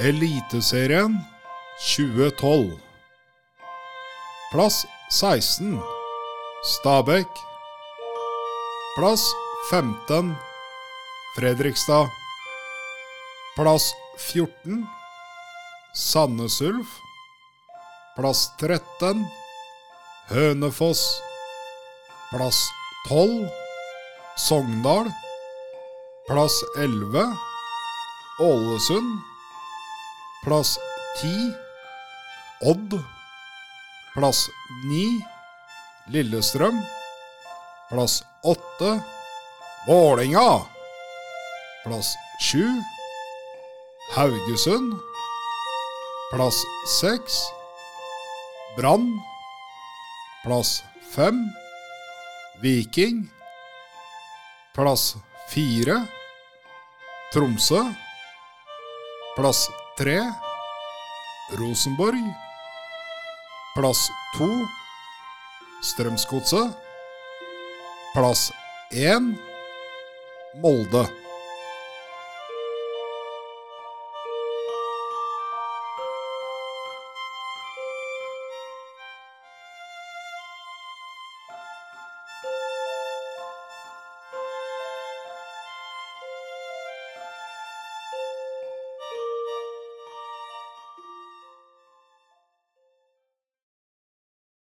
Eliteserien 2012. Plass 16 Stabæk. Plass 15 Fredrikstad. Plass 14 Sandnes Ulf. Plass 13 Hønefoss. Plass 12 Sogndal. Plass 11 Ålesund. Plass 10 Odd. Plass 9 Lillestrøm. Plass 8 Vålinga. Plass 7 Haugesund. Plass 6 Brann. Plass 5 Viking. Plass 4 Tromsø. Plass 3 Rosenborg. Plass 2 Strømsgodset. Plass 1 Molde.